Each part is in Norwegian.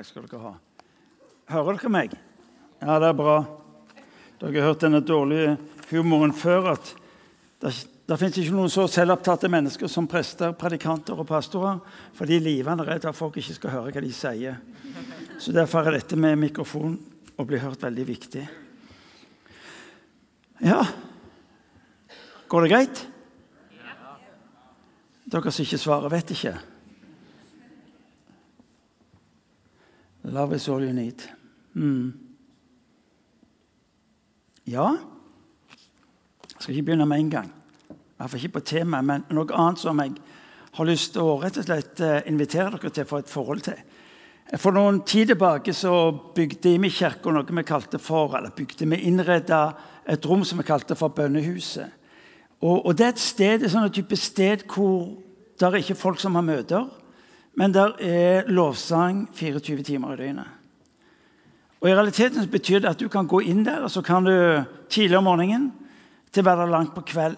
Takk skal dere ha. Hører dere meg? Ja, det er bra. Dere har hørt denne dårlige humoren før. at det, det fins ikke noen så selvopptatte mennesker som prester, predikanter og pastorer, fordi livene er redd at folk ikke skal høre hva de sier. Så Derfor er dette med mikrofon og bli hørt veldig viktig. Ja Går det greit? Dere som ikke svarer, vet ikke. Love is all you need. Mm. Ja Jeg skal ikke begynne med en gang. Iallfall ikke på temaet, men noe annet som jeg har lyst til å rett og slett eh, invitere dere til få et forhold til. For noen tid tilbake så bygde vi i kirka noe vi kalte for, eller bygde vi innreda et rom som vi kalte for bønnehuset. Og, og, Det er et sted, et sånt type sted hvor det er ikke folk som har møter, men der er lovsang 24 timer i døgnet. Og I realiteten betyr det at du kan gå inn der og så kan du tidlig om morgenen til være der langt på kveld.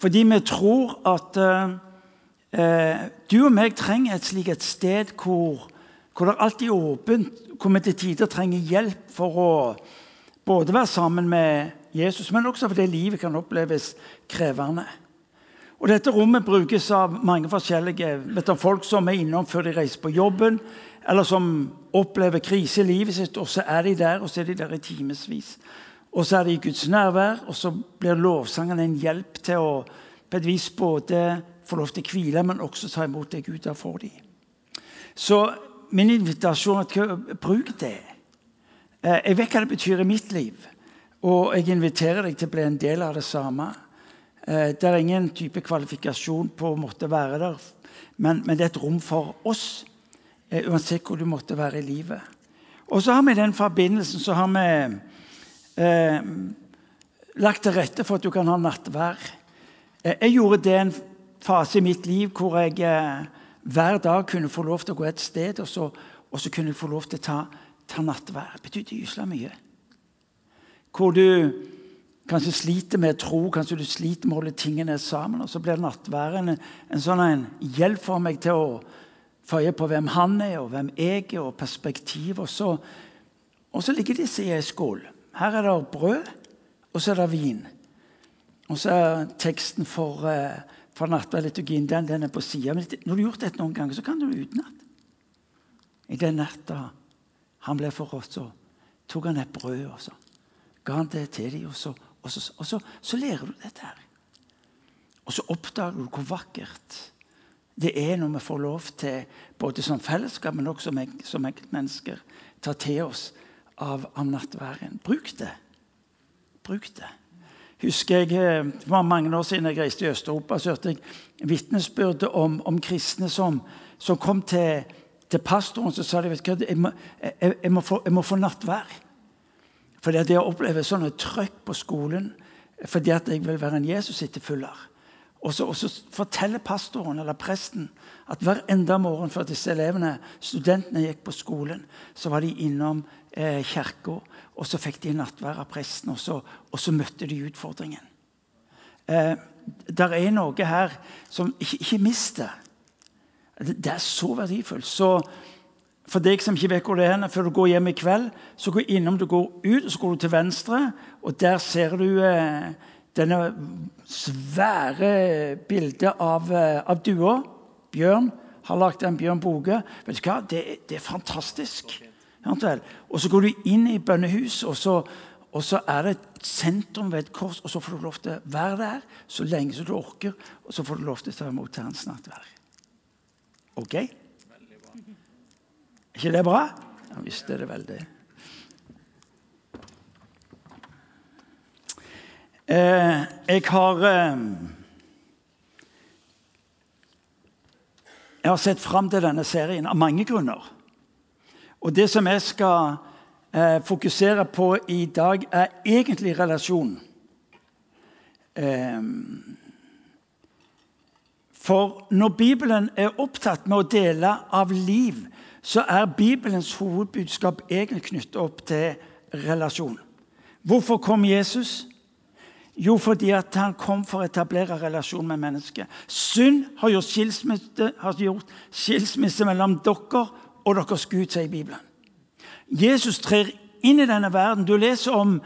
Fordi vi tror at eh, eh, du og meg trenger et slikt et sted hvor, hvor det alltid er åpent, hvor vi til tider trenger hjelp for å både være sammen med Jesus, men også fordi livet kan oppleves krevende. Og Dette rommet brukes av mange forskjellige vet du, folk som er innom før de reiser på jobben, eller som opplever krise i livet sitt, og så er de der og så er de der i timevis. Og så er de i Guds nærvær, og så blir lovsangen en hjelp til å på et vis både få lov til å hvile, men også ta imot det Gud har for dem. Så min invitasjon er å bruk det. Eh, jeg vet hva det betyr i mitt liv, og jeg inviterer deg til å bli en del av det samme. Eh, det er ingen type kvalifikasjon på å måtte være der, men, men det er et rom for oss, eh, uansett hvor du måtte være i livet. Og så har vi i den forbindelsen så har vi eh, lagt til rette for at du kan ha nattvær. Eh, jeg gjorde det en fase i mitt liv hvor jeg eh, hver dag kunne få lov til å gå et sted, og så, og så kunne jeg få lov til å ta, ta nattvær. Det betydde gysla mye. Hvor du kanskje sliter med tro, kanskje du sliter med å holde tingene sammen. Og så blir nattværen en, en sånn en hjelp for meg til å få øye på hvem han er, og hvem jeg er, og perspektiv. Og så, og så ligger disse i ei skål. Her er det brød, og så er det vin. Og så er teksten for, uh, for nattverdliturgien den, den er på sida. Men når du har gjort dette noen ganger, så kan du det utenat. I den natta han ble for oss, så tok han et brød og så ga han det til dem. Og så og så, og så, så lærer du dette her. Og så oppdager du hvor vakkert det er når vi får lov til, både som fellesskap, men også som, enkeltmennesker, ta til oss av, av nattværen. Bruk det. Bruk det. Husker jeg, eh, Det var mange år siden jeg reiste i Øst-Europa, så hørte jeg vitnesbyrd om, om, kristne som, som kom til, til pastoren så sa de, vet du, jeg, må, jeg, jeg, må få, jeg må få nattvær. Fordi at jeg opplever sånne trøkk på skolen fordi at jeg vil være en Jesus-etterfølger. Og så forteller pastoren eller presten at hver enda morgen før disse elevene, studentene gikk på skolen, så var de innom eh, kirka, og så fikk de nattvær av presten, og så, og så møtte de utfordringen. Eh, der er noe her som Ikke, ikke mist det. Det er så verdifullt. Så for deg som ikke vet hvor det er, før du går hjem i kveld, så gå innom du går ut, og så går du til venstre, og der ser du eh, denne svære bildet av, eh, av dua. Bjørn har lagd en Bjørn Boge. Vet du hva? Det, det er fantastisk. Og så går du inn i bønnehuset, og så, og så er det et sentrum ved et kors, og så får du lov til å være der så lenge som du orker, og så får du lov til å ta imot Herrens nattverd. Ok? Ikke det bra? Han visste det veldig. Eh, jeg har eh, Jeg har sett fram til denne serien av mange grunner. Og det som jeg skal eh, fokusere på i dag, er egentlig relasjon. Eh, for når Bibelen er opptatt med å dele av liv, så er Bibelens hovedbudskap egentlig knyttet opp til relasjon. Hvorfor kom Jesus? Jo, fordi han kom for å etablere relasjon med mennesket. Synd har gjort skilsmisse, har gjort skilsmisse mellom dere og deres Gud, sier Bibelen. Jesus trer inn i denne verden. Du leser om,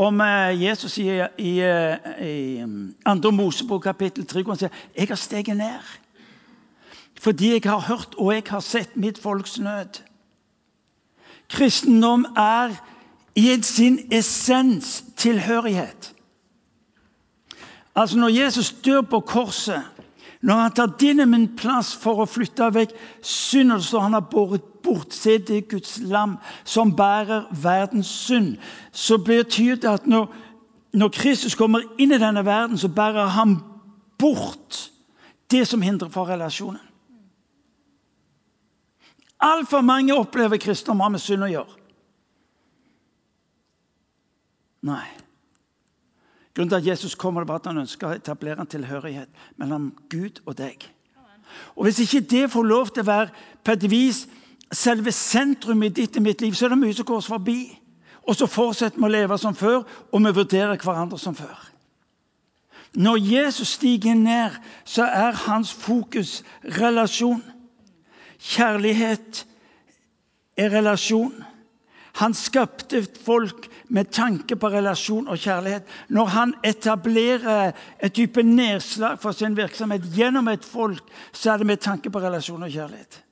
om eh, Jesus i, i, eh, i 2. Mosebok kapittel 3, hvor han sier jeg har steget ned. Fordi jeg har hørt og jeg har sett mitt folks nød. Kristendom er i sin essens tilhørighet. Altså Når Jesus dør på korset, når han tar din og min plass for å flytte vekk synden så han har båret bort Se det Guds lam som bærer verdens synd. Så betyr det at når, når Kristus kommer inn i denne verden, så bærer han bort det som hindrer for relasjonen. Altfor mange opplever kristendom har med synd å gjøre. Nei. Grunnen til at Jesus kommer, var at han ønsker å etablere en tilhørighet mellom Gud og deg. Og Hvis ikke det får lov til å være på et vis selve sentrum i ditt og mitt liv, så er det mye som går oss forbi. Og så fortsetter vi å leve som før, og vi vurderer hverandre som før. Når Jesus stiger ned, så er hans fokus relasjon. Kjærlighet er relasjon. Han skapte folk med tanke på relasjon og kjærlighet. Når han etablerer et type nedslag for sin virksomhet gjennom et folk, så er det med tanke på relasjon og kjærlighet.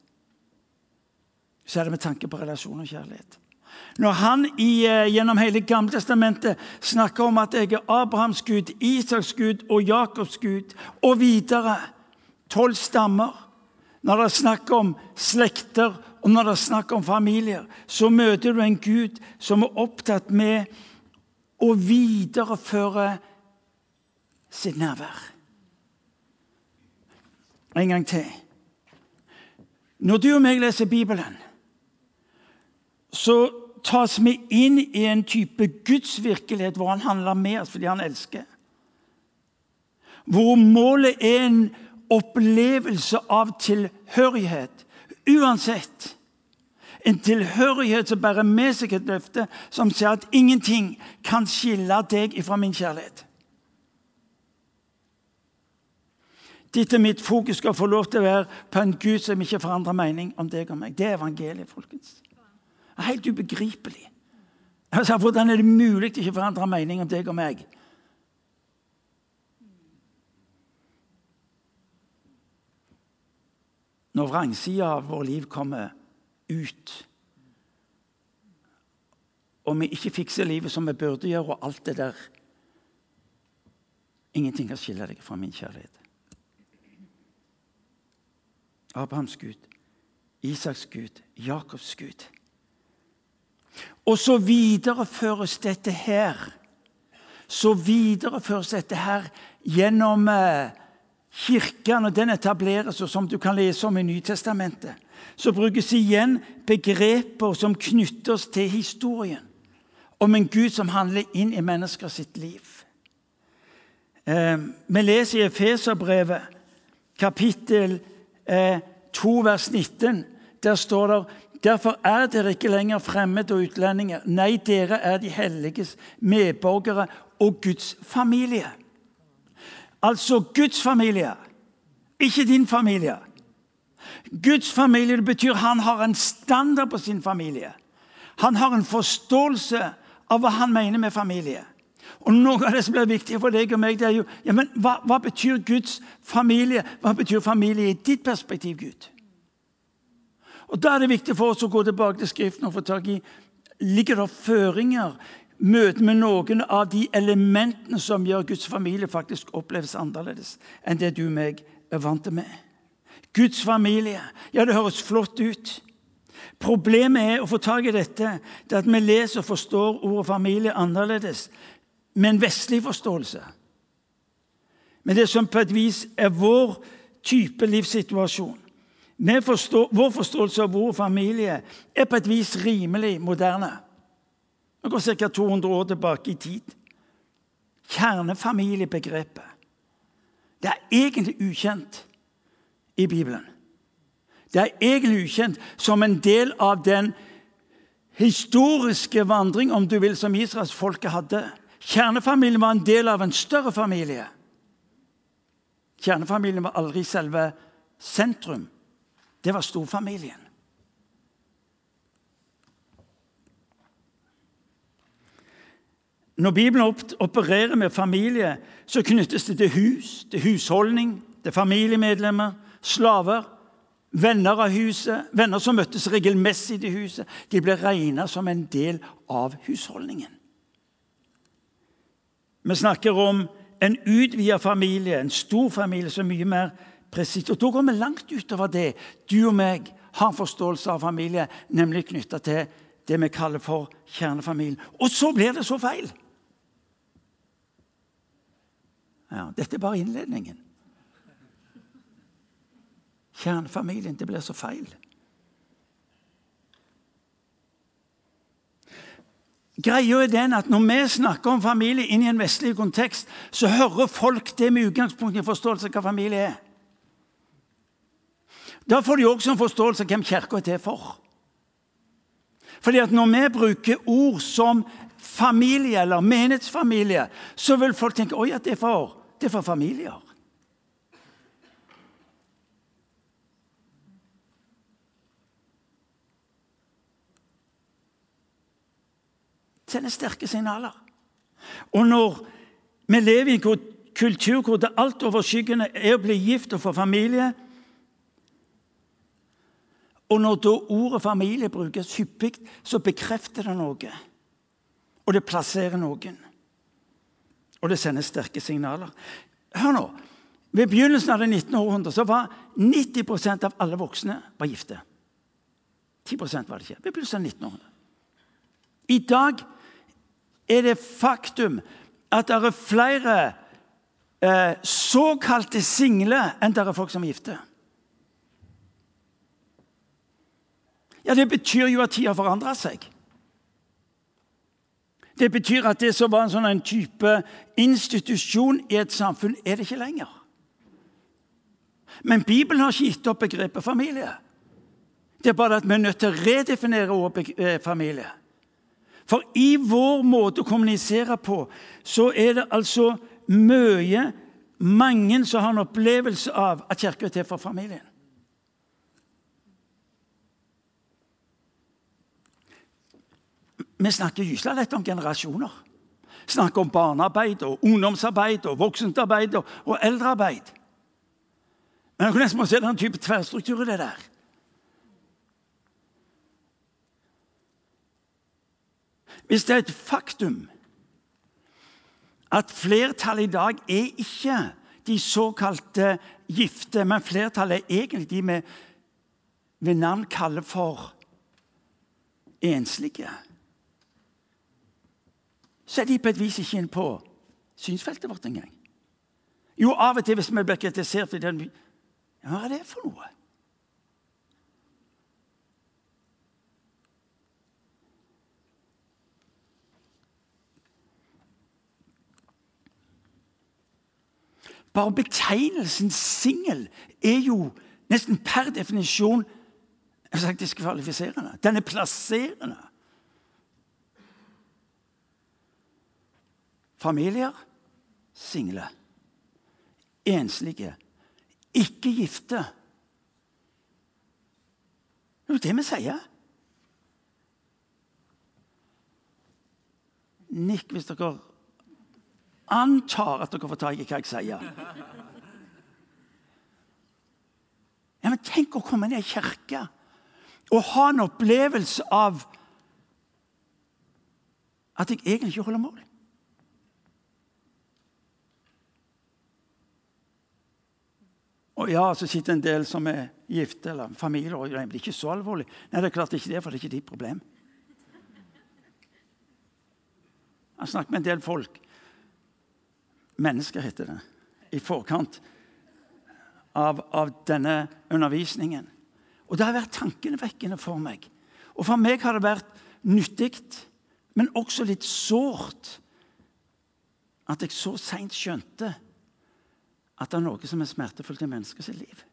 Så er det med tanke på relasjon og kjærlighet. Når han i, eh, gjennom hele Gamle testamentet snakker om at jeg er Abrahams Gud, Isaks Gud og Jakobs Gud, og videre tolv stammer Når det er snakk om slekter og når det er snakk om familier, så møter du en Gud som er opptatt med å videreføre sitt nærvær. En gang til. Når du og meg leser Bibelen, så tas vi inn i en type gudsvirkelighet hvor han handler med oss fordi han elsker. Hvor målet er en opplevelse av tilhørighet uansett. En tilhørighet som bærer med seg et løfte som sier at ingenting kan skille deg fra min kjærlighet. Ditt og mitt fokus skal få lov til å være på en Gud som ikke forandrer mening om deg og meg. Det er evangeliet, folkens. Det er helt ubegripelig. Hvordan er det mulig å ikke forandre mening om deg og meg? Når vrangsida av vårt liv kommer ut, og vi ikke fikser livet som vi burde gjøre, og alt det der Ingenting kan skille deg fra min kjærlighet. Abrahams Gud, Isaks Gud, Jakobs Gud. Og så videreføres dette her. Så videreføres dette her gjennom eh, kirken, når den etableres, og som du kan lese om i Nytestamentet, så brukes igjen begreper som knytter oss til historien. Om en Gud som handler inn i mennesker sitt liv. Eh, vi leser i Efeserbrevet, kapittel eh, 2, vers 19. Der står det Derfor er dere ikke lenger fremmede og utlendinger. Nei, dere er de helliges medborgere og Guds familie. Altså Guds familie, ikke din familie. Guds familie det betyr han har en standard på sin familie. Han har en forståelse av hva han mener med familie. Og Noe av det som blir viktig for deg og meg, det er jo ja, men hva, hva betyr Guds familie? Hva betyr familie i ditt perspektiv, Gud? Og Da er det viktig for oss å gå tilbake til Skriften og få tak i ligger det føringer møte med noen av de elementene som gjør Guds familie faktisk oppleves annerledes enn det du og meg er vant med. Guds familie. Ja, det høres flott ut. Problemet er å få tak i dette, det at vi leser og forstår ordet familie annerledes med en vestlig forståelse. Men det som på et vis er vår type livssituasjon. Forstår, vår forståelse av ordet familie er på et vis rimelig moderne. Vi går ca. 200 år tilbake i tid. Kjernefamiliebegrepet. Det er egentlig ukjent i Bibelen. Det er egentlig ukjent som en del av den historiske vandring om du vil, som israelsfolket hadde. Kjernefamilien var en del av en større familie. Kjernefamilien var aldri selve sentrum. Det var storfamilien. Når Bibelen opererer med familie, så knyttes det til hus, til husholdning, til familiemedlemmer, slaver, venner av huset, venner som møttes regelmessig i huset. De ble regna som en del av husholdningen. Vi snakker om en utvida familie, en stor familie som er mye mer presis. Og da går vi langt utover det du og meg har en forståelse av familie, nemlig knytta til det vi kaller for kjernefamilien. Og så blir det så feil! Ja, dette er bare innledningen. Kjernefamilien, det blir så feil. Greia er den at Når vi snakker om familie inn i en vestlig kontekst, så hører folk det med utgangspunkt i forståelse av hva familie er. Da får de også en forståelse av hvem Kirka er til for. Fordi at Når vi bruker ord som familie eller menighetsfamilie, så vil folk tenke oi, at det er for, det er for familier. sender sterke signaler. Og når vi lever i en kultur hvor det altoverskyggende er å bli gift og få familie Og når da ordet familie brukes hyppig, så bekrefter det noe. Og det plasserer noen. Og det sender sterke signaler. Hør nå. Ved begynnelsen av det 19. århundre så var 90% av alle voksne var gifte. 10 var det ikke. Ved begynnelsen av 1900. I dag er det faktum at det er flere eh, såkalte single enn det er folk som er gifte. Ja, Det betyr jo at tida forandrer seg. Det betyr at det som var en sånn type institusjon i et samfunn, er det ikke lenger. Men Bibelen har ikke gitt opp begrepet familie. Det er bare at vi er nødt til å redefinere ordet eh, familie. For i vår måte å kommunisere på så er det altså mye mange som har en opplevelse av at kirka er til for familien. Vi snakker gysla lett om generasjoner. Snakker om barnearbeid, og ungdomsarbeid, og voksentarbeid og, og eldrearbeid. Men jeg kunne nesten se er type tverrstruktur i det der. Hvis det er et faktum at flertallet i dag er ikke de såkalte gifte, men flertallet er egentlig de vi ved navn kaller for enslige Så er de på et vis ikke inne på synsfeltet vårt engang. Jo, av og til hvis vi blir kritisert for den Hva er det for noe? Bare betegnelsen singel er jo nesten per definisjon jeg har sagt diskvalifiserende. Den er plasserende. Familier single. Enslige. Ikke gifte. Det er jo det vi sier. Nikk hvis dere antar at dere får tak i hva jeg sier. Ja, men Tenk å komme ned i kirke og ha en opplevelse av at jeg egentlig ikke holder mål. Og ja, så sitter en del som er gifte eller familie, og det blir ikke så alvorlig. Nei, det er klart ikke det, for det er ikke ditt problem. Jeg har snakket med en del folk mennesker, heter det, i forkant av, av denne undervisningen. Og det har vært tankevekkende for meg. Og for meg har det vært nyttig, men også litt sårt at jeg så seint skjønte at det er noe som er smertefullt i menneskets liv.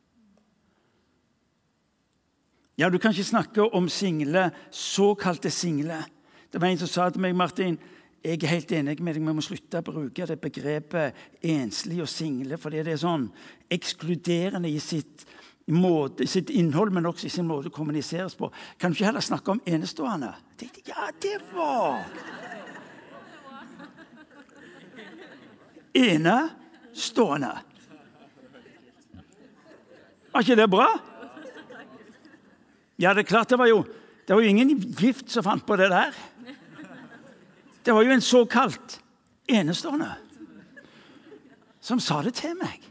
Ja, Du kan ikke snakke om single, såkalte single. Det var en som sa til meg, Martin jeg er helt enig med deg, vi må slutte å bruke det begrepet enslig og single, fordi det er sånn ekskluderende i sitt, måte, sitt innhold, men også i sin måte å kommuniseres på. Kan du ikke heller snakke om enestående? Ja, det var enestående. Var ikke det bra? Ja, det er klart det var jo, det var jo ingen gift som fant på det der. Det var jo en såkalt enestående som sa det til meg.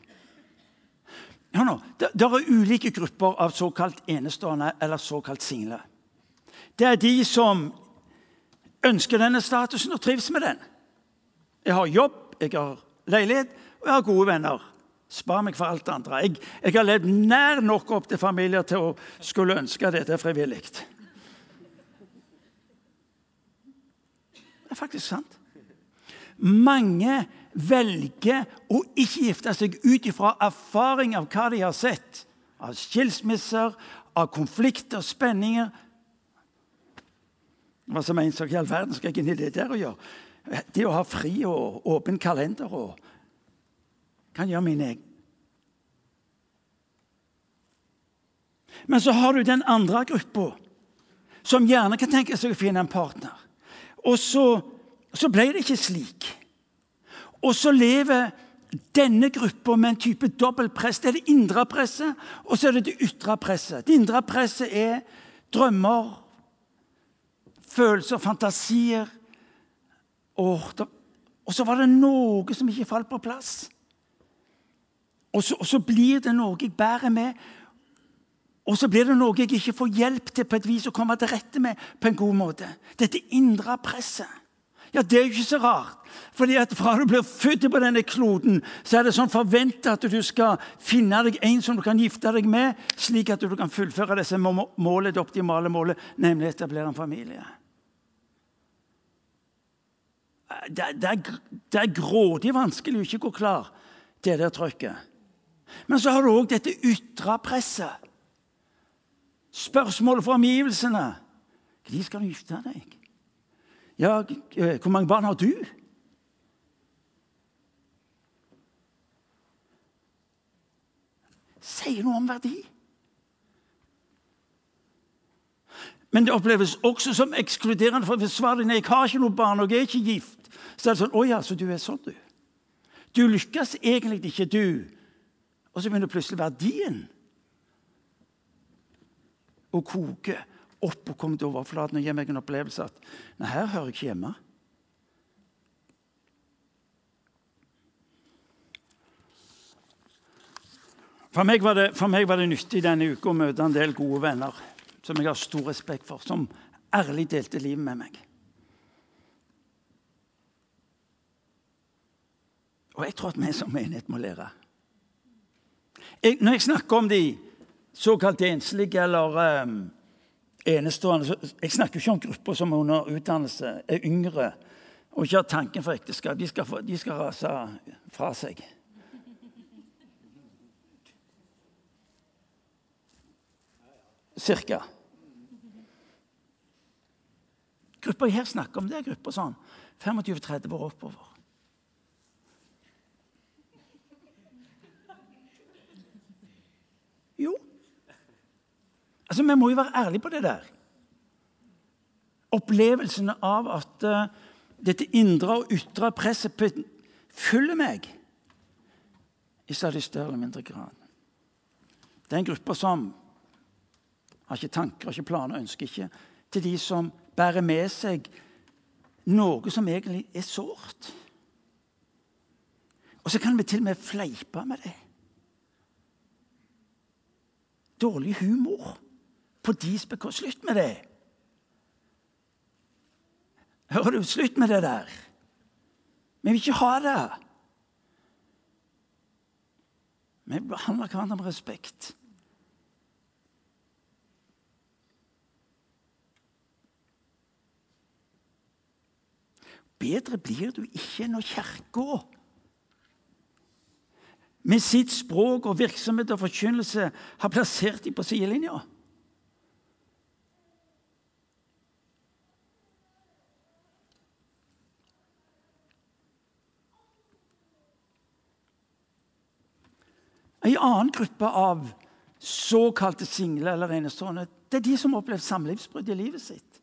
Ja, nå, det, det er ulike grupper av såkalt enestående eller såkalt single. Det er de som ønsker denne statusen og trives med den. Jeg har jobb, jeg har leilighet, og jeg har gode venner. Spar meg for alt det andre. Jeg, jeg har levd nær nok opp til familier til å skulle ønske dette frivillig. Det er faktisk sant. Mange velger å ikke gifte seg ut ifra erfaring av hva de har sett. Av skilsmisser, av konflikter, spenninger. Hva som en sak i all verden skal jeg inn i det der å gjøre? Det å ha fri og åpen kalender og kan gjøre mine egen. Men så har du den andre gruppa, som gjerne kan tenke seg å finne en partner. Og så, så ble det ikke slik. Og så lever denne gruppa med en type dobbeltpress. Det er det indre presset, og så er det det ytre presset. Det indre presset er drømmer, følelser, fantasier. Og, og så var det noe som ikke falt på plass. Og så, og så, blir det noe jeg bærer med, og så blir det noe jeg ikke får hjelp til på et vis å komme til rette med på en god måte. Dette indre presset. Ja, Det er jo ikke så rart. Fordi at Fra du blir født på denne kloden, så er det sånn forventa at du skal finne deg en som du kan gifte deg med, slik at du kan fullføre disse målet, det optimale målet, nemlig etablere en familie. Det, det, er, det er grådig vanskelig å ikke gå klar det der trykket. Men så har du òg dette ytre presset. Spørsmålet fra omgivelsene. Når skal du gifte deg? Ja, eh, hvor mange barn har du? Sier noe om verdi. Men det oppleves også som ekskluderende. for svaret er jeg har ikke noe barn og jeg er ikke gift, så er det sånn Å ja, så du er sånn, du. Du lykkes egentlig ikke, du. Og så begynner plutselig verdien å koke opp og komme til overflaten og gi meg en opplevelse at nei, her hører jeg ikke hjemme. For meg, det, for meg, var det, nyttig denne uka å møte en del gode venner som jeg har stor respekt for, som ærlig delte livet med meg. Og jeg tror at vi som menighet må lære. Jeg, når jeg snakker om de såkalt enslige eller um, enestående. Jeg snakker ikke om grupper som er under utdannelse, er yngre og ikke har tanken for ekteskap. De skal, de skal rase fra seg. Cirka. Grupper jeg her snakker om, det er grupper sånn 25-30 år oppover. Jo, Altså, Vi må jo være ærlige på det der. Opplevelsen av at uh, dette indre og ytre presset følger meg i stadig større eller mindre grad. Det er en gruppe som har ikke tanker, har ikke planer, ønsker ikke. Til de som bærer med seg noe som egentlig er sårt. Og så kan vi til og med fleipe med det. Dårlig humor på deres bekostning. Slutt med det! Hører du? Slutt med det der. Vi vil ikke ha det. Vi behandler hverandre med respekt. Bedre blir du ikke når Kirka med sitt språk og virksomhet og forkynnelse har plassert dem på sidelinja. En annen gruppe av såkalte single eller enestående det er de som har opplevd samlivsbrudd i livet sitt.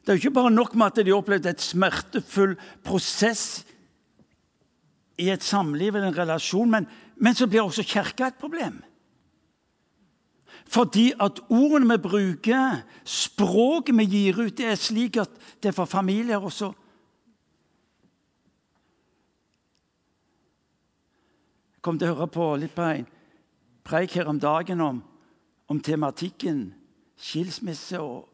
Det er jo ikke bare nok med at de opplevde et smertefull prosess i et samliv eller en relasjon, men, men så blir også kirka et problem. Fordi at ordene vi bruker, språket vi gir ut, det er slik at det er for familier også. Jeg kom til å høre på litt på en preik her om dagen om, om tematikken skilsmisse. Og,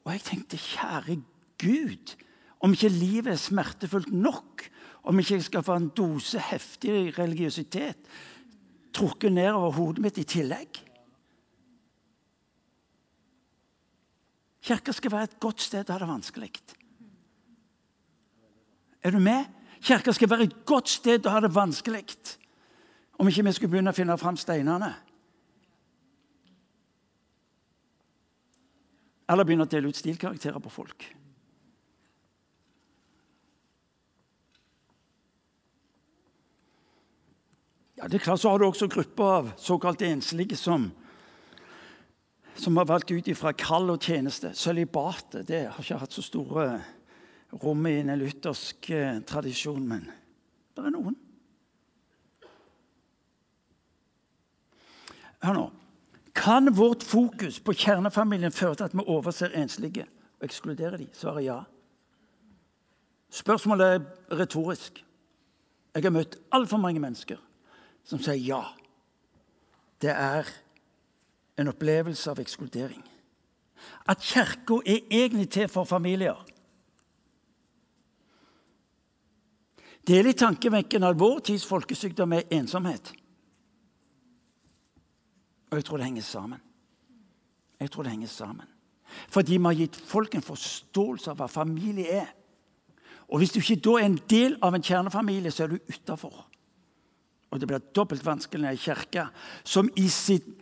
og jeg tenkte, kjære Gud, om ikke livet er smertefullt nok, om ikke jeg skal få en dose heftig religiøsitet trukket ned over hodet mitt i tillegg Kirka skal være et godt sted der det er vanskelig. Er du med? Kirka skal være et godt sted der det er vanskelig. Om ikke vi skulle begynne å finne fram steinene. Eller begynne å dele ut stilkarakterer på folk. Ja, det er klart Så har du også grupper av såkalt enslige som som har valgt ut ifra kall og tjeneste. Sølibatet det har ikke hatt så store rom i en luthersk eh, tradisjon, men det er noen. Hør nå. Kan vårt fokus på kjernefamilien føre til at vi overser enslige og ekskluderer dem? Svaret ja. Spørsmålet er retorisk. Jeg har møtt altfor mange mennesker som sier ja. Det er en opplevelse av ekskludering. At kirka er egentlig til for familier. Det er litt tankevekkende at vår tids folkesykdom er ensomhet. Og jeg tror det henger sammen. Jeg tror det henger sammen. Fordi vi har gitt folk en forståelse av hva familie er. Og Hvis du ikke da er en del av en kjernefamilie, så er du utafor. Og det blir dobbelt vanskelig når ei kirke som i sin,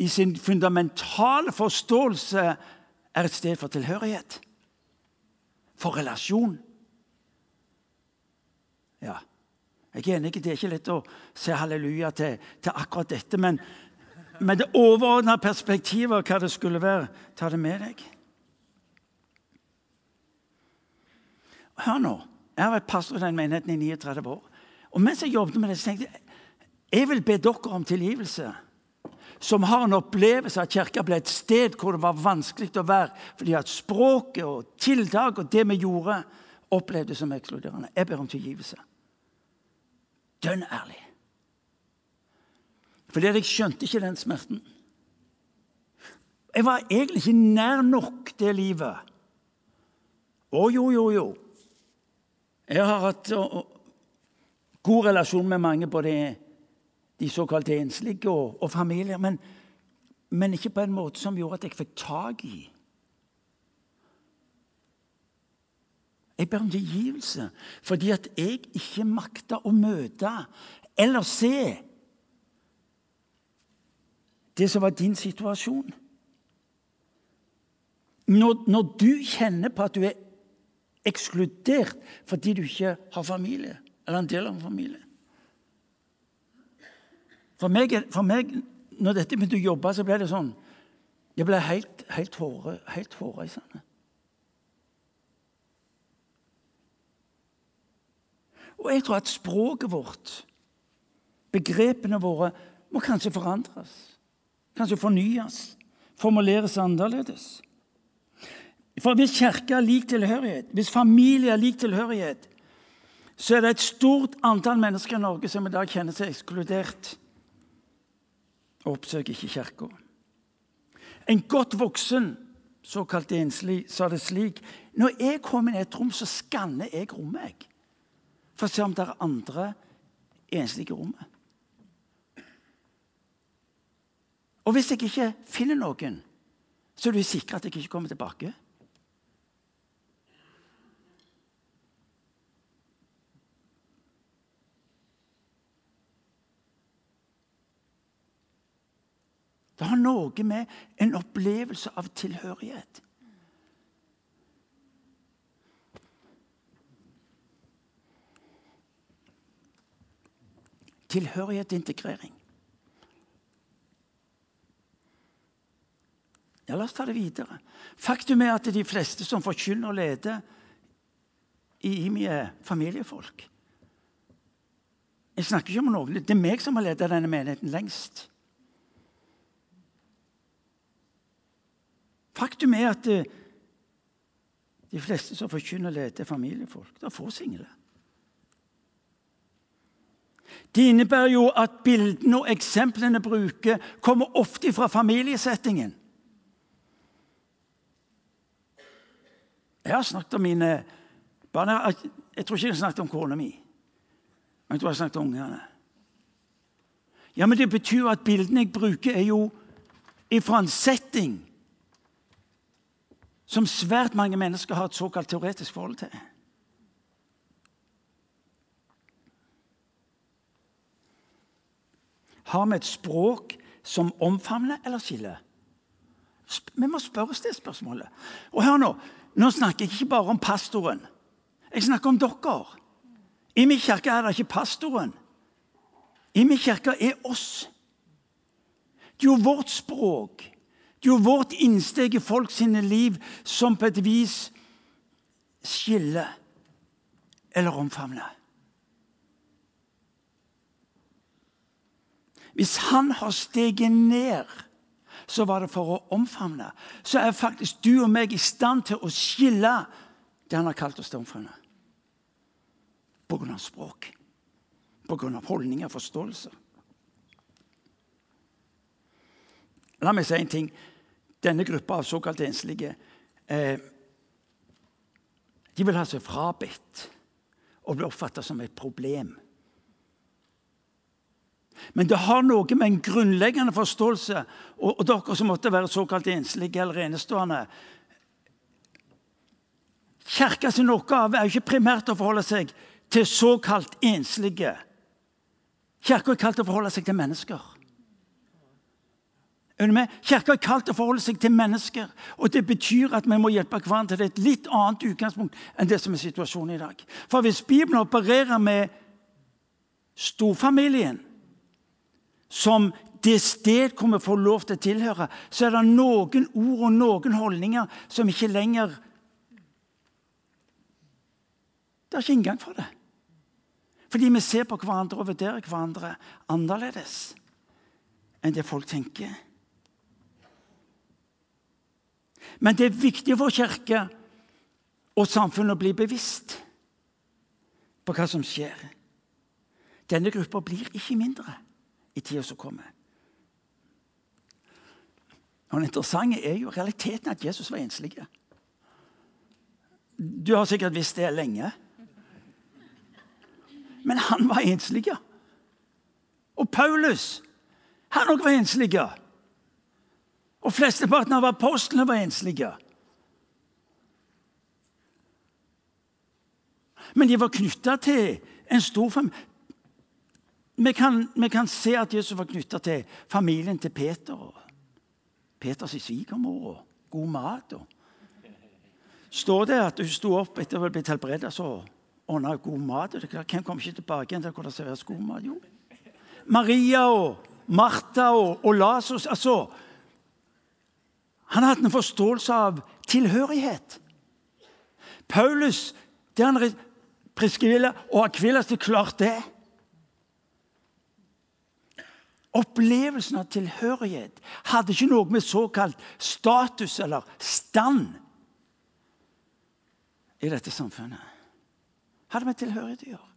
i sin fundamentale forståelse er et sted for tilhørighet. For relasjon. Ja, jeg er enig, det er ikke lett å se halleluja til, til akkurat dette, men, men det overordna perspektivet av hva det skulle være, ta det med deg. Hør nå. Jeg har vært pastor i den menigheten i 39 år. Og mens jeg jobbet med det, så tenkte jeg jeg vil be dere om tilgivelse som har en opplevelse av at kirka ble et sted hvor det var vanskelig å være fordi at språket og tiltak og det vi gjorde, opplevdes som ekskluderende. Jeg ber om tilgivelse. Dønn ærlig. Fordi jeg skjønte ikke den smerten. Jeg var egentlig ikke nær nok det livet. Å, jo, jo, jo. Jeg har hatt god relasjon med mange, både de såkalte enslige og, og familier. Men, men, ikke på en måte som gjorde at jeg fikk tak i. Jeg ber om tilgivelse fordi at jeg ikke makta å møte eller se det som var din situasjon. Når, når, du kjenner på at du er ekskludert fordi du ikke har familie, eller en del av en familie for meg, for meg, når dette begynte å jobbe, så ble det sånn Jeg ble helt, helt, håre, helt hårreisende. Og jeg tror at språket vårt, begrepene våre, må kanskje forandres. Kanskje fornyes. Formuleres annerledes. For hvis kirke er lik tilhørighet, hvis familie er lik tilhørighet, så er det et stort antall mennesker i Norge som i dag kjenner seg ekskludert og oppsøker ikke kirka. En godt voksen, såkalt enslig, sa det slik Når jeg kommer inn i et rom, så skanner jeg rommet. For å se om det er andre enslige i rommet. Og hvis jeg ikke finner noen, så er du sikker at jeg ikke kommer tilbake. Det har noe med en opplevelse av tilhørighet Tilhørighet og integrering. Ja, La oss ta det videre. Faktum er at de fleste som forkynner og leder i IMI, er familiefolk. Jeg snakker ikke om noen. Det er meg som har ledet denne menigheten lengst. Faktum er at eh, de fleste som forkynner og leder, er familiefolk. Det er få single. Det innebærer jo at bildene og eksemplene bruker, kommer ofte fra familiesettingen. Jeg har snakket om mine barn. Jeg tror ikke jeg har snakket om kona mi. Men jeg tror jeg har snakket om ungene. Ja, men Det betyr at bildene jeg bruker, er jo ifra en setting som svært mange mennesker har et såkalt teoretisk forhold til. Har vi et språk som omfavner eller skiller? Vi må spørre oss det spørsmålet. Og hør nå, nå snakker jeg ikke bare om pastoren. Jeg snakker om dere. I min kirke er det ikke pastoren. I min kirke er oss. Det er jo vårt språk, det er jo vårt innsteg i folk sine liv som på et vis skiller eller omfavner. Hvis han har steget ned så var det for å omfavne. Så er faktisk du og meg i stand til å skille det han har kalt oss til å omfavne. På grunn av språk, på grunn av holdninger og forståelse. La meg si en ting. Denne gruppa av såkalt enslige eh, de vil ha seg frabedt og bli oppfatta som et problem. Men det har noe med en grunnleggende forståelse Og, og dere som måtte være såkalt enslige eller enestående Kirka sin oppgave er jo ikke primært å forholde seg til såkalt enslige. Kirka er kalt å forholde seg til mennesker. Kirka er kalt å forholde seg til mennesker. og Det betyr at vi må hjelpe hverandre til et litt annet utgangspunkt enn det som er situasjonen i dag. For hvis Bibelen opererer med storfamilien som det sted hvor vi får lov til å tilhøre, så er det noen ord og noen holdninger som ikke lenger Det er ikke inngang for det. Fordi vi ser på hverandre og vurderer hverandre annerledes enn det folk tenker. Men det er viktig for kirke og samfunnet å bli bevisst på hva som skjer. Denne gruppa blir ikke mindre i tida som kommer. Og Det interessante er jo realiteten at Jesus var enslig. Du har sikkert visst det lenge. Men han var enslig. Og Paulus, han òg var enslig. Og flesteparten av apostlene var enslige. Men de var knytta til en stor familie. Vi kan, vi kan, se at Jesus var knytta til familien til Peter. og Peters svigermor og god mat. Og. Står det at hun sto opp etter å ha blitt helbreda, og ordna god mat? Hvem kom ikke tilbake igjen til hvor det serveres god mat? Jo, Maria og Martha og, og Lasus Altså, han hadde en forståelse av tilhørighet. Paulus det han preskriver, og Akvilas, det klart det. Opplevelsen av tilhørighet hadde ikke noe med såkalt status eller stand i dette samfunnet. Hadde med tilhørighet å gjøre.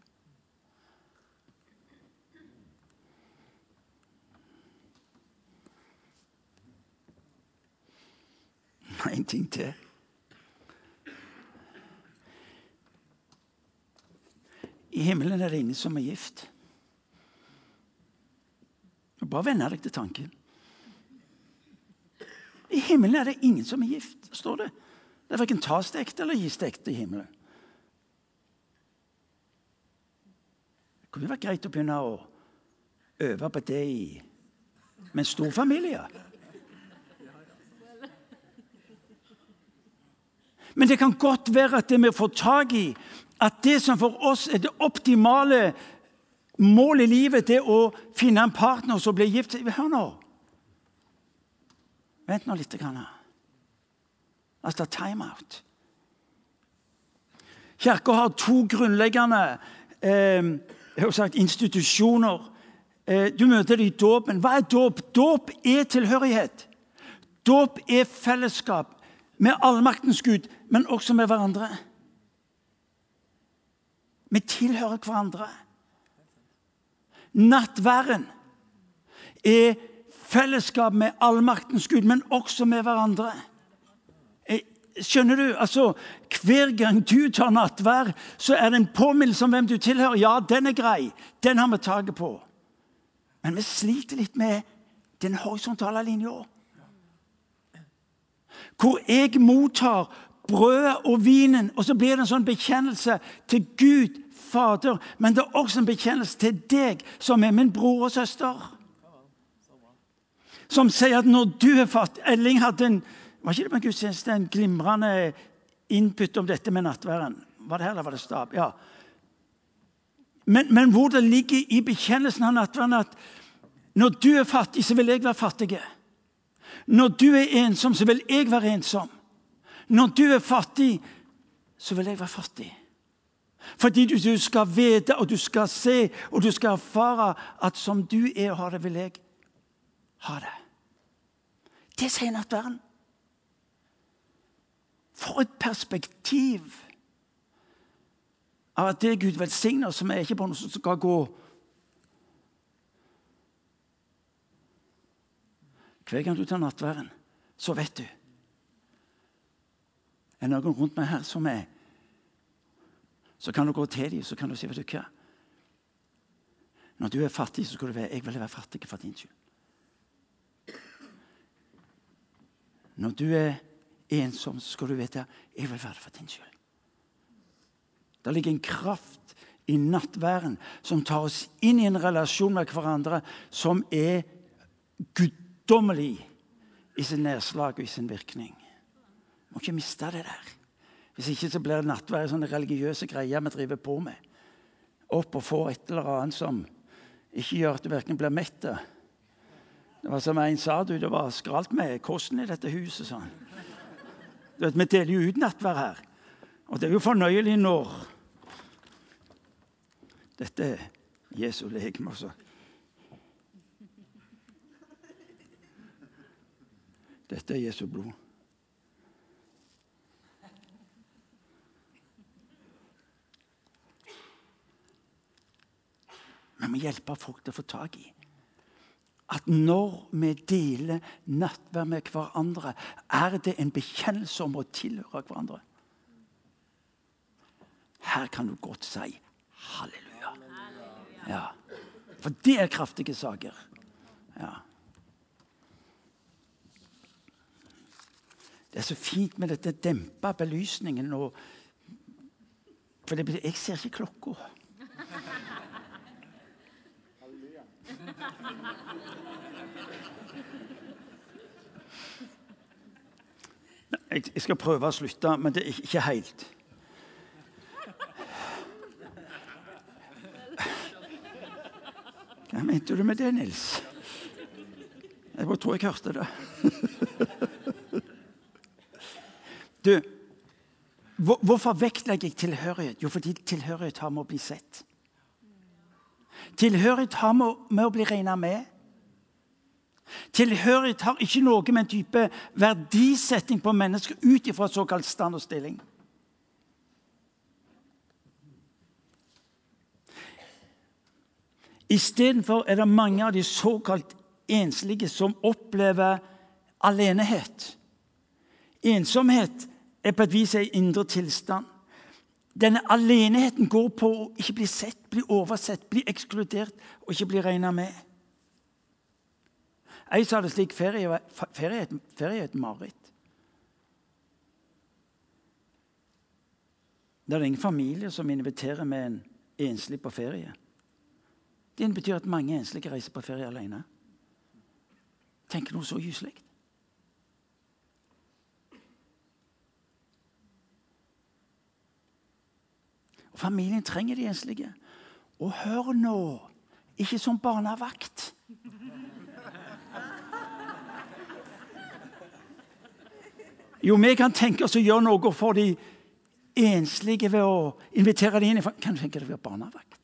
En ting til. I himmelen er det ingen som er gift. Bare venn deg til tanken. I himmelen er det ingen som er gift, står det. Det er verken tas ekte eller gis ekte i himmelen. Det kunne vært greit å begynne å øve på det i med en stor familie. Men det kan godt være at det vi får tak i, at det som for oss er det optimale Målet i livet er å finne en partner som blir gift. Hør nå. Vent nå litt. Grann. Altså timeout. Kirka har to grunnleggende eh, sagt, institusjoner. Eh, du møter det i dåpen. Hva er dåp? Dåp er tilhørighet. Dåp er fellesskap med allmaktens Gud, men også med hverandre. Vi tilhører hverandre. Nattværen er fellesskap med allmaktens Gud, men også med hverandre. Eh, skjønner du? Altså, Hver gang du tar nattvær, så er det en påminnelse om hvem du tilhører. Ja, den er grei. Den har vi taket på. Men vi sliter litt med den horisontale linja. Hvor jeg mottar brødet og vinen, og så blir det en sånn bekjennelse til Gud Fader. Men det er også en bekjennelse til deg, som er min bror og søster. Som sier at når du er fattig Elling hadde en var ikke det på gudstjeneste en glimrende input om dette med nattværen? Var det her, eller var det stab? Ja. Men, men hvor det ligger i bekjennelsen av nattverden at når du er fattig, så vil jeg være fattig. Når du er ensom, så vil jeg være ensom. Når du er fattig, så vil jeg være fattig. Fordi du, du skal vite og du skal se og du skal erfare at som du er og har det, vil jeg ha det. Det sier nattverden. For et perspektiv av at det Gud velsigner, som er ikke på noe som skal gå Hver gang du tar nattværen, så vet du Er noen rundt meg her som er Så kan du gå til dem så kan du si vet du hva? Når du er fattig, så skal du være Jeg vil være fattig for din skyld. Når du er ensom, så skal du vite jeg vil være det for din skyld. Det ligger en kraft i nattværen som tar oss inn i en relasjon med hverandre som er guddommelig i sin nedslag og i sin virkning. Vi må ikke miste det der. Hvis ikke så blir det nattvær sånne religiøse greier vi driver på med. Opp og få et eller annet som ikke gjør at du verken blir mett. Det var som en sa, du, det var skralt med kosten i dette huset. sånn. Du Vet, vi deler jo ut nattvær her. Og det er jo fornøyelig når Dette er Jesu legeme, altså. Dette er Jesu blod. Vi må hjelpe folk til å få tak i at når vi deler nattverd med hverandre, er det en bekjennelse om å tilhøre hverandre. Her kan du godt si halleluja. Ja. For det er kraftige saker. Ja. Det er så fint med dette dempa belysningen. Og, for jeg ser ikke klokka. Jeg skal prøve å slutte, men det er ikke helt. Hva mente du med det, Nils? Jeg bare tror jeg hørte det. Du, hvorfor vektlegger jeg tilhørighet? Jo, fordi tilhørighet har med å bli sett. Tilhørighet har med å bli regna med. Tilhørighet har ikke noe med en type verdisetting på mennesker ut ifra såkalt stand og stilling. Istedenfor er det mange av de såkalt enslige som opplever alenehet. Ensomhet er på et vis en indre tilstand. Denne aleneheten går på å ikke bli sett, bli oversett, bli ekskludert og ikke bli regna med. Jeg sa det slik ferie, er et mareritt. Det er ingen familie som inviterer med en enslig på ferie. Det betyr at mange enslige reiser på ferie alene. Tenk noe så gyselig. Familien trenger de enslige. Og hør nå, ikke som barnevakt. Jo, vi kan tenke oss å gjøre noe for de enslige ved å invitere dem inn i Kan du tenke deg å være barnevakt?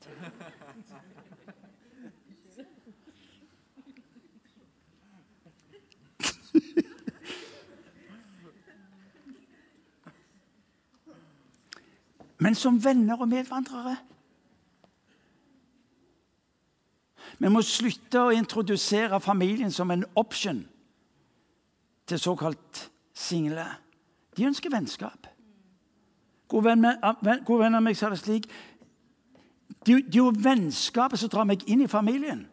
Men som venner og medvandrere Vi må slutte å introdusere familien som en option til såkalt single. De ønsker vennskap. God venn, venner av meg sa det slik Det er jo vennskapet som drar meg inn i familien.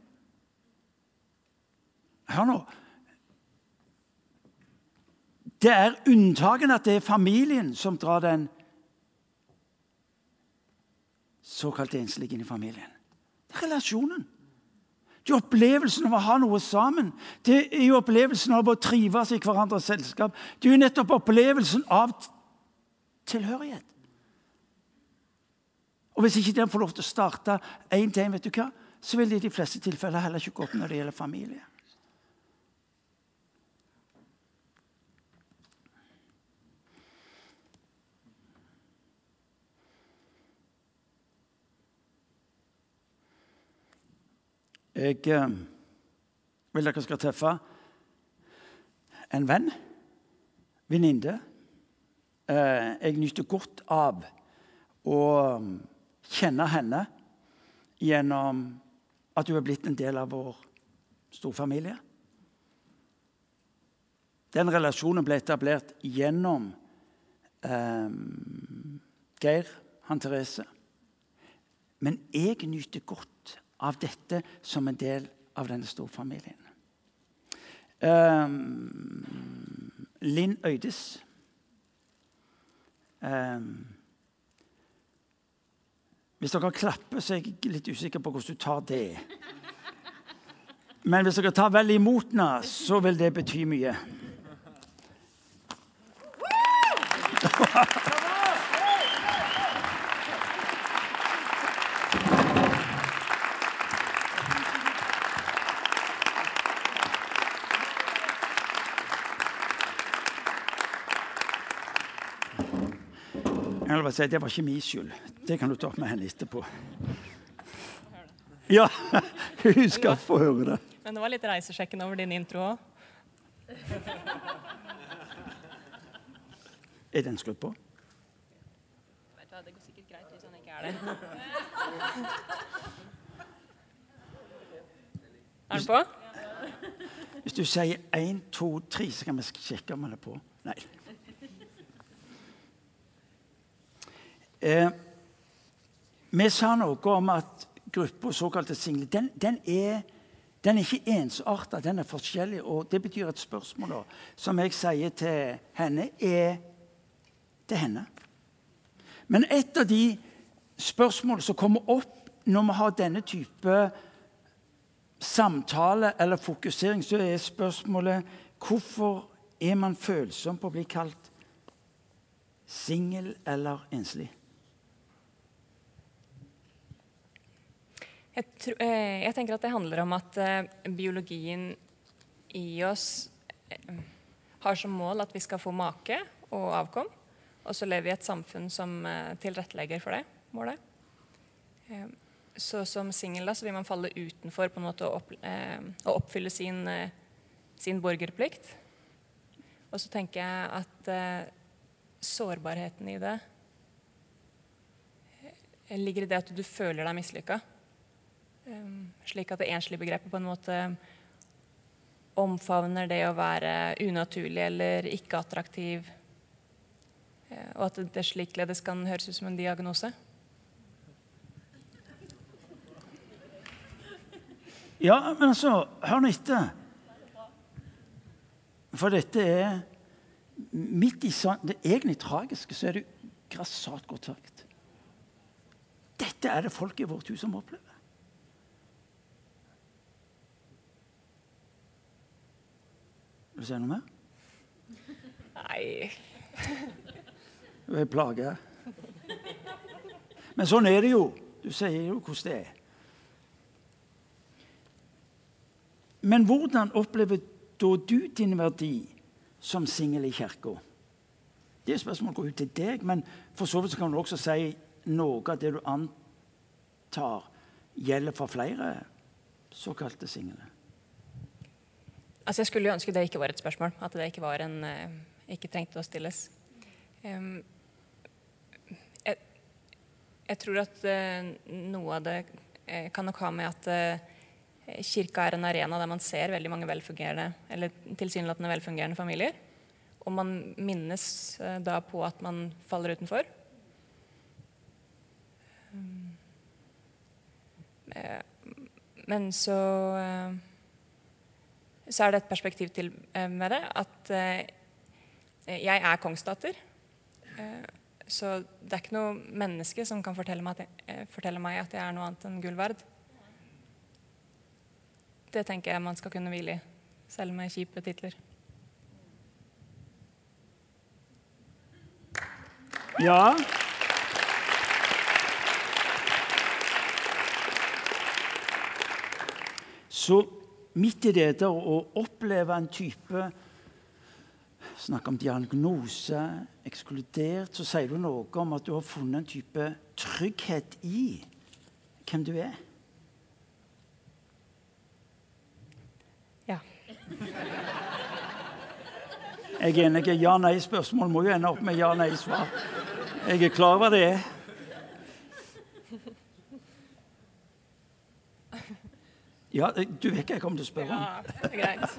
Hør nå. Det er unntaket at det er familien som drar den såkalt enslige inn i familien. Det er relasjonen. Det er opplevelsen av å ha noe sammen. Det er jo opplevelsen av å trives i hverandres selskap. Det er jo nettopp opplevelsen av tilhørighet. Og Hvis ikke den får lov til å starte én til hva, så vil det i de fleste tilfeller heller ikke gå opp når det gjelder familie. Jeg eh, vil dere skal treffe en venn, venninne. Eh, jeg nyter godt av å kjenne henne gjennom at hun er blitt en del av vår storfamilie. Den relasjonen ble etablert gjennom eh, Geir, han Therese. Men jeg nyter godt av dette som en del av denne storfamilien. Um, Linn Øydes um, Hvis dere klapper, så er jeg litt usikker på hvordan du tar det. Men hvis dere tar vel imot henne, så vil det bety mye. Jeg vil si, Det var ikke min skyld. Det kan du ta opp med henne etterpå. Ja, hun skal få høre det. Men det var litt reisesjekken over din intro òg. Er den skrudd på? Vet du hva, Det går sikkert greit hvis han ikke er det. Er den på? Hvis du sier én, to, tre, så kan vi sjekke om den er på. Nei. Eh, vi sa noe om at gruppa såkalte single den, den, er, den er ikke ensarta, den er forskjellig. Og det betyr et spørsmål da, som jeg sier til henne, er til henne. Men et av de spørsmålene som kommer opp når vi har denne type samtale eller fokusering, så er spørsmålet hvorfor er man følsom på å bli kalt singel eller enslig? Jeg, tror, eh, jeg, tenker at det handler om at eh, biologien i oss eh, har som mål at vi skal få make og avkom. Og så lever vi i et samfunn som tilrettelegger for det målet. Så som singel vil man falle utenfor på en måte å, opp, å oppfylle sin, sin, borgerplikt. Og så tenker jeg at sårbarheten i det ligger i det at du føler deg mislykka. Ehm, slik at det enslige begrepet på en måte omfavner det å være unaturlig eller ikke attraktiv. Eh, og at det slikledes kan høres ut som en diagnose. Ja, men altså, hør nå etter. For dette er Midt i det egentlig tragiske så er det grassat godt sagt. Dette er det folk i vårt hus som opplever. Vil du si noe mer? Nei Du er plage. Men sånn er det jo. Du sier jo hvordan det er. Men hvordan opplever da du din verdi som singel i kirka? Det spørsmålet går ut til deg, men for så vidt kan du også si noe av det du antar gjelder for flere såkalte single. Altså, jeg skulle jo ønske det ikke var et spørsmål. At det ikke, var en, uh, ikke trengte å stilles. Jeg, jeg, tror at uh, noe av det uh, kan nok ha med at kirka er en arena der man ser veldig mange velfungerende eller tilsynelatende velfungerende familier. Og man minnes da på at man faller utenfor. Men så så er det et perspektiv til eh, med det at eh, jeg er kongsdatter. Eh, så det er ikke noe menneske som kan fortelle meg, at jeg er noe annet enn gull verd. Det tenker jeg man skal kunne hvile i, selv med kjipe titler. Ja. Så midt i dette å oppleve en type Snakk om diagnose, ekskludert, så sier du noe om at du har funnet en type trygghet i hvem du er. Ja. Jeg er enig. Ja-nei-spørsmål må jo ende opp med ja-nei-svar. Jeg er klar over det. Ja, du vet hva jeg kommer til å spørre om. Ja, greit.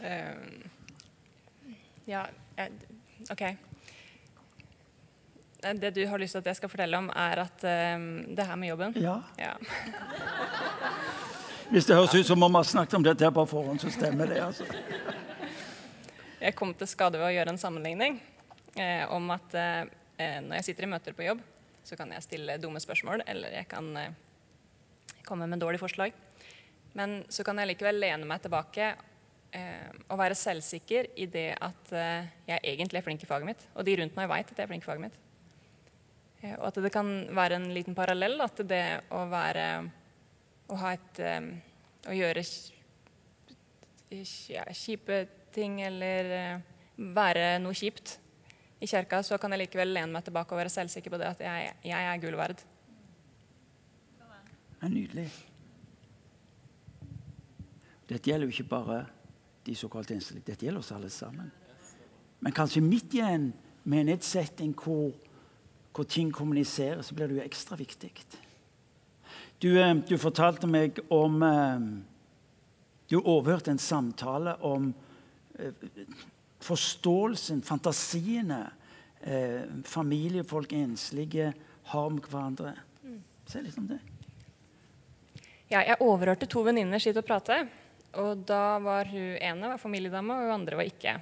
Um, ja, OK. Det du har lyst til at jeg skal fortelle om, er at um, det her med jobben Ja. ja. Hvis det høres ut som om vi har snakket om dette på forhånd, så stemmer det. altså. Jeg kom til skade ved å gjøre en sammenligning eh, om at eh, når jeg sitter i møter på jobb, så kan jeg stille dumme spørsmål, eller jeg kan eh, komme med dårlige forslag. Men så kan jeg likevel lene meg tilbake eh, og være selvsikker i det at eh, jeg egentlig er flink i faget mitt. Og de rundt meg veit at jeg er flink i faget mitt. Eh, og at det kan være en liten parallell da, til det å være Å ha et eh, Å gjøre ja, kjipe ting eller eh, være noe kjipt i kirka, så kan jeg likevel lene meg tilbake og være selvsikker på det at jeg, jeg er gull verd. Det er nydelig. Dette gjelder jo ikke bare de såkalt innstilte, dette gjelder oss alle sammen. Men kanskje midt i en menighetssetting hvor, hvor ting kommuniserer, så blir det jo ekstra viktig. Du, eh, du fortalte meg om eh, Du overhørte en samtale om eh, forståelsen, fantasiene familiefolk, enslige, har med hverandre. Se litt om det. Ja, jeg overhørte to venninner sitte og prate. Og da var hun ene var familiedame, og hun andre var ikke.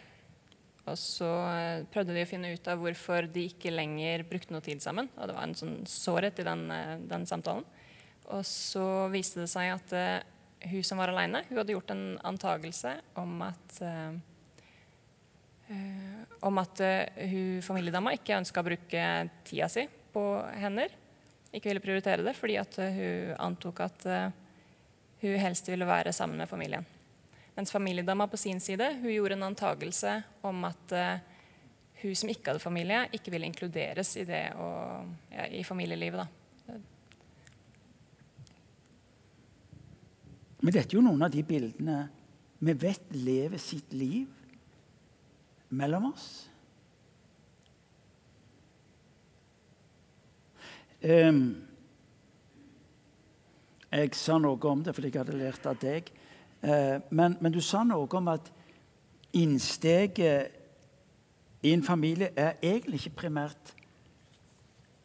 Og så eh, prøvde de å finne ut av hvorfor de ikke lenger brukte noe tid sammen. Og det var en sånn sårhet i den, eh, den samtalen. Og så viste det seg at uh, hun som var aleine, hun hadde gjort en antagelse om at uh, uh, om at hun familiedama ikke ønska å bruke tida si på hender. Ikke ville prioritere det fordi at hun antok at hun helst ville være sammen med familien. Mens familiedama på sin side hun gjorde en antagelse om at uh, hun som ikke hadde familie, ikke ville inkluderes i, det og, ja, i familielivet. Da. Men dette er jo noen av de bildene vi vet lever sitt liv mellom oss. Um, jeg sa noe om det fordi jeg hadde lært av deg. Eh, men, men, du sa noe om at innsteget i en familie er egentlig ikke primært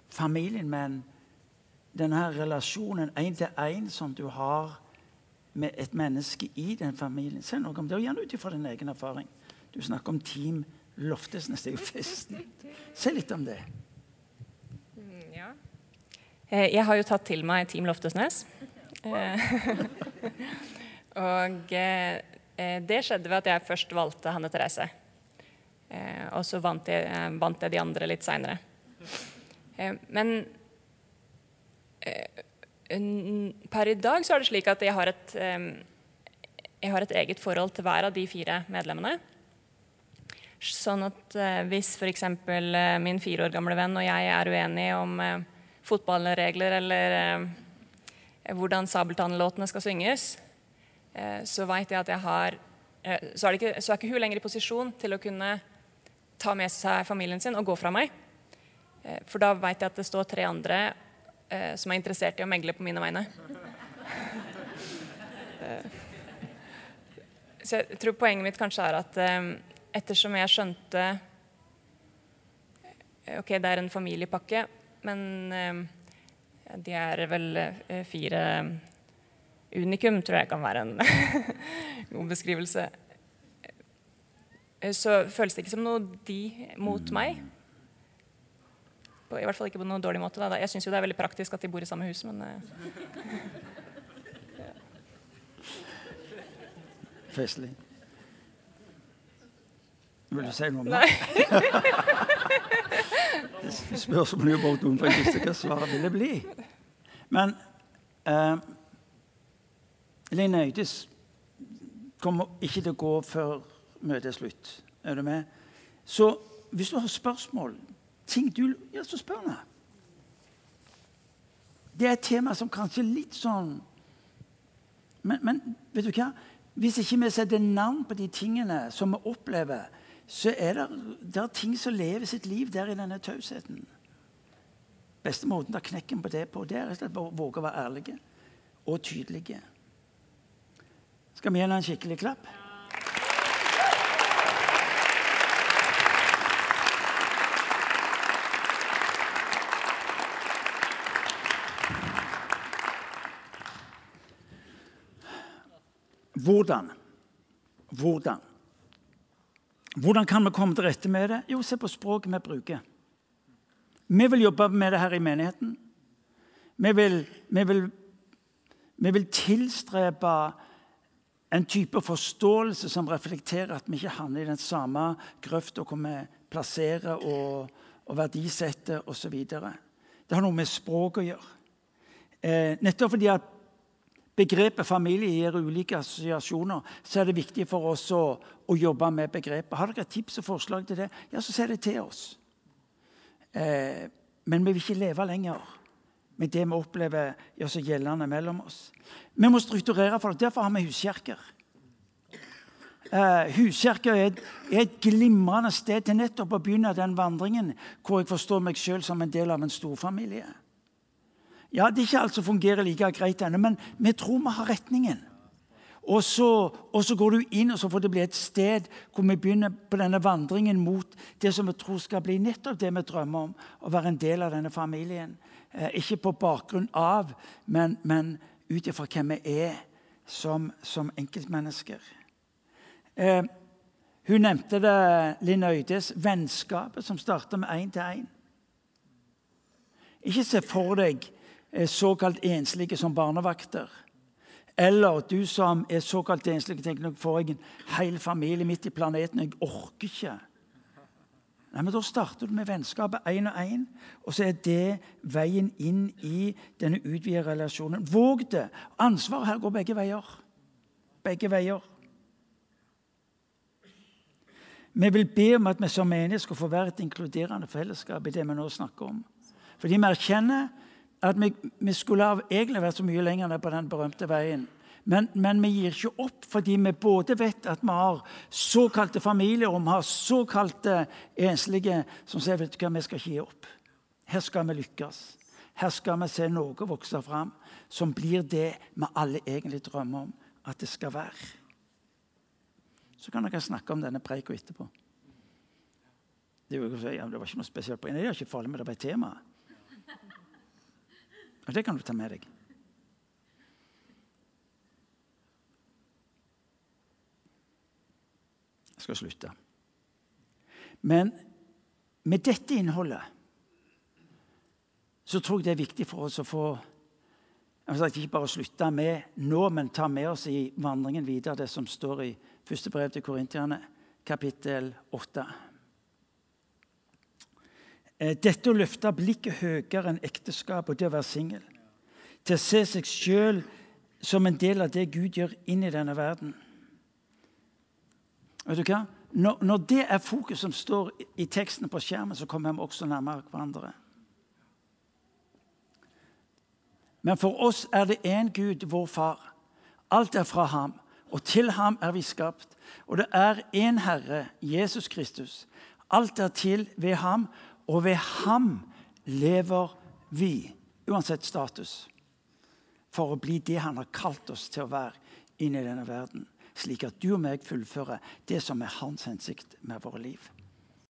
familien, men denne relasjonen én-til-én som du har med et menneske i den familien. Se noe om det, og gjerne ut ifra din egen erfaring. Du snakker om Team Loftesnes. Det er jo festen. Se litt om det. Mm, ja. Eh, jeg har jo tatt til meg Team Loftesnes. Eh, og eh, det skjedde ved at jeg først valgte Hanne Therese. Eh, og så vant jeg, vant jeg de andre litt seinere. Men per i dag så er det slik at jeg har et, jeg har et eget forhold til hver av de fire medlemmene. Sånn at hvis f.eks. Min fire år gamle venn og jeg er uenige om fotballregler eller hvordan Sabeltann-låtene skal synges, eh, så veit jeg at jeg har eh, så er, ikke, så er ikke hun lenger i posisjon til å kunne ta med seg familien sin og gå fra meg. Eh, for da veit jeg at det står tre andre eh, som er interessert i å megle på mine vegne. Eh, så jeg tror poenget mitt kanskje er at eh, ettersom jeg skjønte eh, Ok, det er en familiepakke, men eh, de er vel eh, fire unikum, tror jeg kan være en god beskrivelse. Eh, Så føles det ikke som noe de mot meg. På, I hvert fall ikke på noen dårlig måte. Da. Jeg syns jo det er veldig praktisk at de bor i samme hus, men eh, Festlig. Vil du si noe om Det spørs om du bare dumt, for jeg visste hva svaret ville bli. Men eh, Linnøydis kommer ikke til å gå før møtet er slutt. Er du med? Så hvis du har spørsmål, ting du Ja, så spør meg. Det er et tema som kanskje er litt sånn men, men vet du hva? Hvis ikke vi setter navn på de tingene som vi opplever, så er det, det er ting som lever sitt liv der i denne tausheten. Beste måten å ta knekken på det på, det er å våge å være ærlige og tydelige. Skal vi gi henne en skikkelig klapp? Hvordan? Hvordan? Hvordan kan vi komme til rette med det? Jo, se på språket vi bruker. Vi vil jobbe med det her i menigheten. Vi vil, vi vil, vi vil tilstrebe en type forståelse som reflekterer at vi ikke handler i den samme grøfta hvor vi plasserer og, og verdisetter osv. Det har noe med språk å gjøre. Eh, nettopp fordi at begrepet familie gir ulike assosiasjoner, så er det viktig for oss å, å jobbe med begrepet. Har dere tips og forslag til det, ja, så si det til oss. Eh, men vi vil ikke leve lenger med det vi opplever gjør seg gjeldende mellom oss. Vi må strukturere for det. Derfor har vi huskirker. Eh, huskirker er, et- er et glimrende sted til nettopp å begynne den vandringen hvor jeg forstår meg sjøl som en del av en storfamilie. Ja, Det er ikke alt som fungerer like greit ennå, men vi tror vi har retningen. Og så, og så går du inn, og så får det bli et sted hvor vi begynner på denne vandringen mot det som vi tror skal bli nettopp det vi drømmer om, å være en del av denne familien. Eh, ikke på bakgrunn av, men, men ut ifra hvem vi er som, som enkeltmennesker. Eh, hun nevnte det, Linn Øydes, vennskapet som starter med én til én. Ikke se for deg eh, såkalt enslige som barnevakter. Eller du som er såkalt enslig, tenker nå får jeg en hel familie midt i planeten. Jeg orker ikke. Nei, men Da starter du med vennskapet én og én, og så er det veien inn i denne utvidede relasjonen. Våg det! Ansvaret her går begge veier. Begge veier. Vi vil be om at vi som menighet skal få være et inkluderende fellesskap i det vi nå snakker om. Fordi vi erkjenner at vi, vi skulle ha egentlig vært så mye lenger ned på den berømte veien. Men, men vi gir ikke opp fordi vi både vet at vi har såkalte familier, og vi har såkalte enslige som sier vet du hva, vi skal ikke gi opp. Her skal vi lykkes. Her skal vi se noe vokse fram som blir det vi alle egentlig drømmer om at det skal være. Så kan dere snakke om denne preika etterpå. Det, var ikke noe spesielt på det er ikke farlig, men det var et tema. Og det kan du ta med deg. Jeg skal slutte. Men med dette innholdet så tror jeg det er viktig for oss å få Ikke bare slutte med nå, men ta med oss i vandringen videre det som står i første brev til Korintierne, kapittel 8. Eh, Dette å løfte blikket høyere enn ekteskap og det å være singel. Til å se seg sjøl som en del av det Gud gjør inn i denne verden. Vet du hva? når, når det er fokus som står i- teksten på skjermen, så kommer vi også nærmere hverandre. Men for oss er det én Gud, vår Far. Alt er fra ham, og til ham er vi skapt. Og det er én Herre, Jesus Kristus. Alt er til ved ham, og ved ham lever vi, uansett status, for å bli det han har kalt oss til å være inn i denne verden. Slik at du og meg fullfører det som er hans hensikt med våre liv.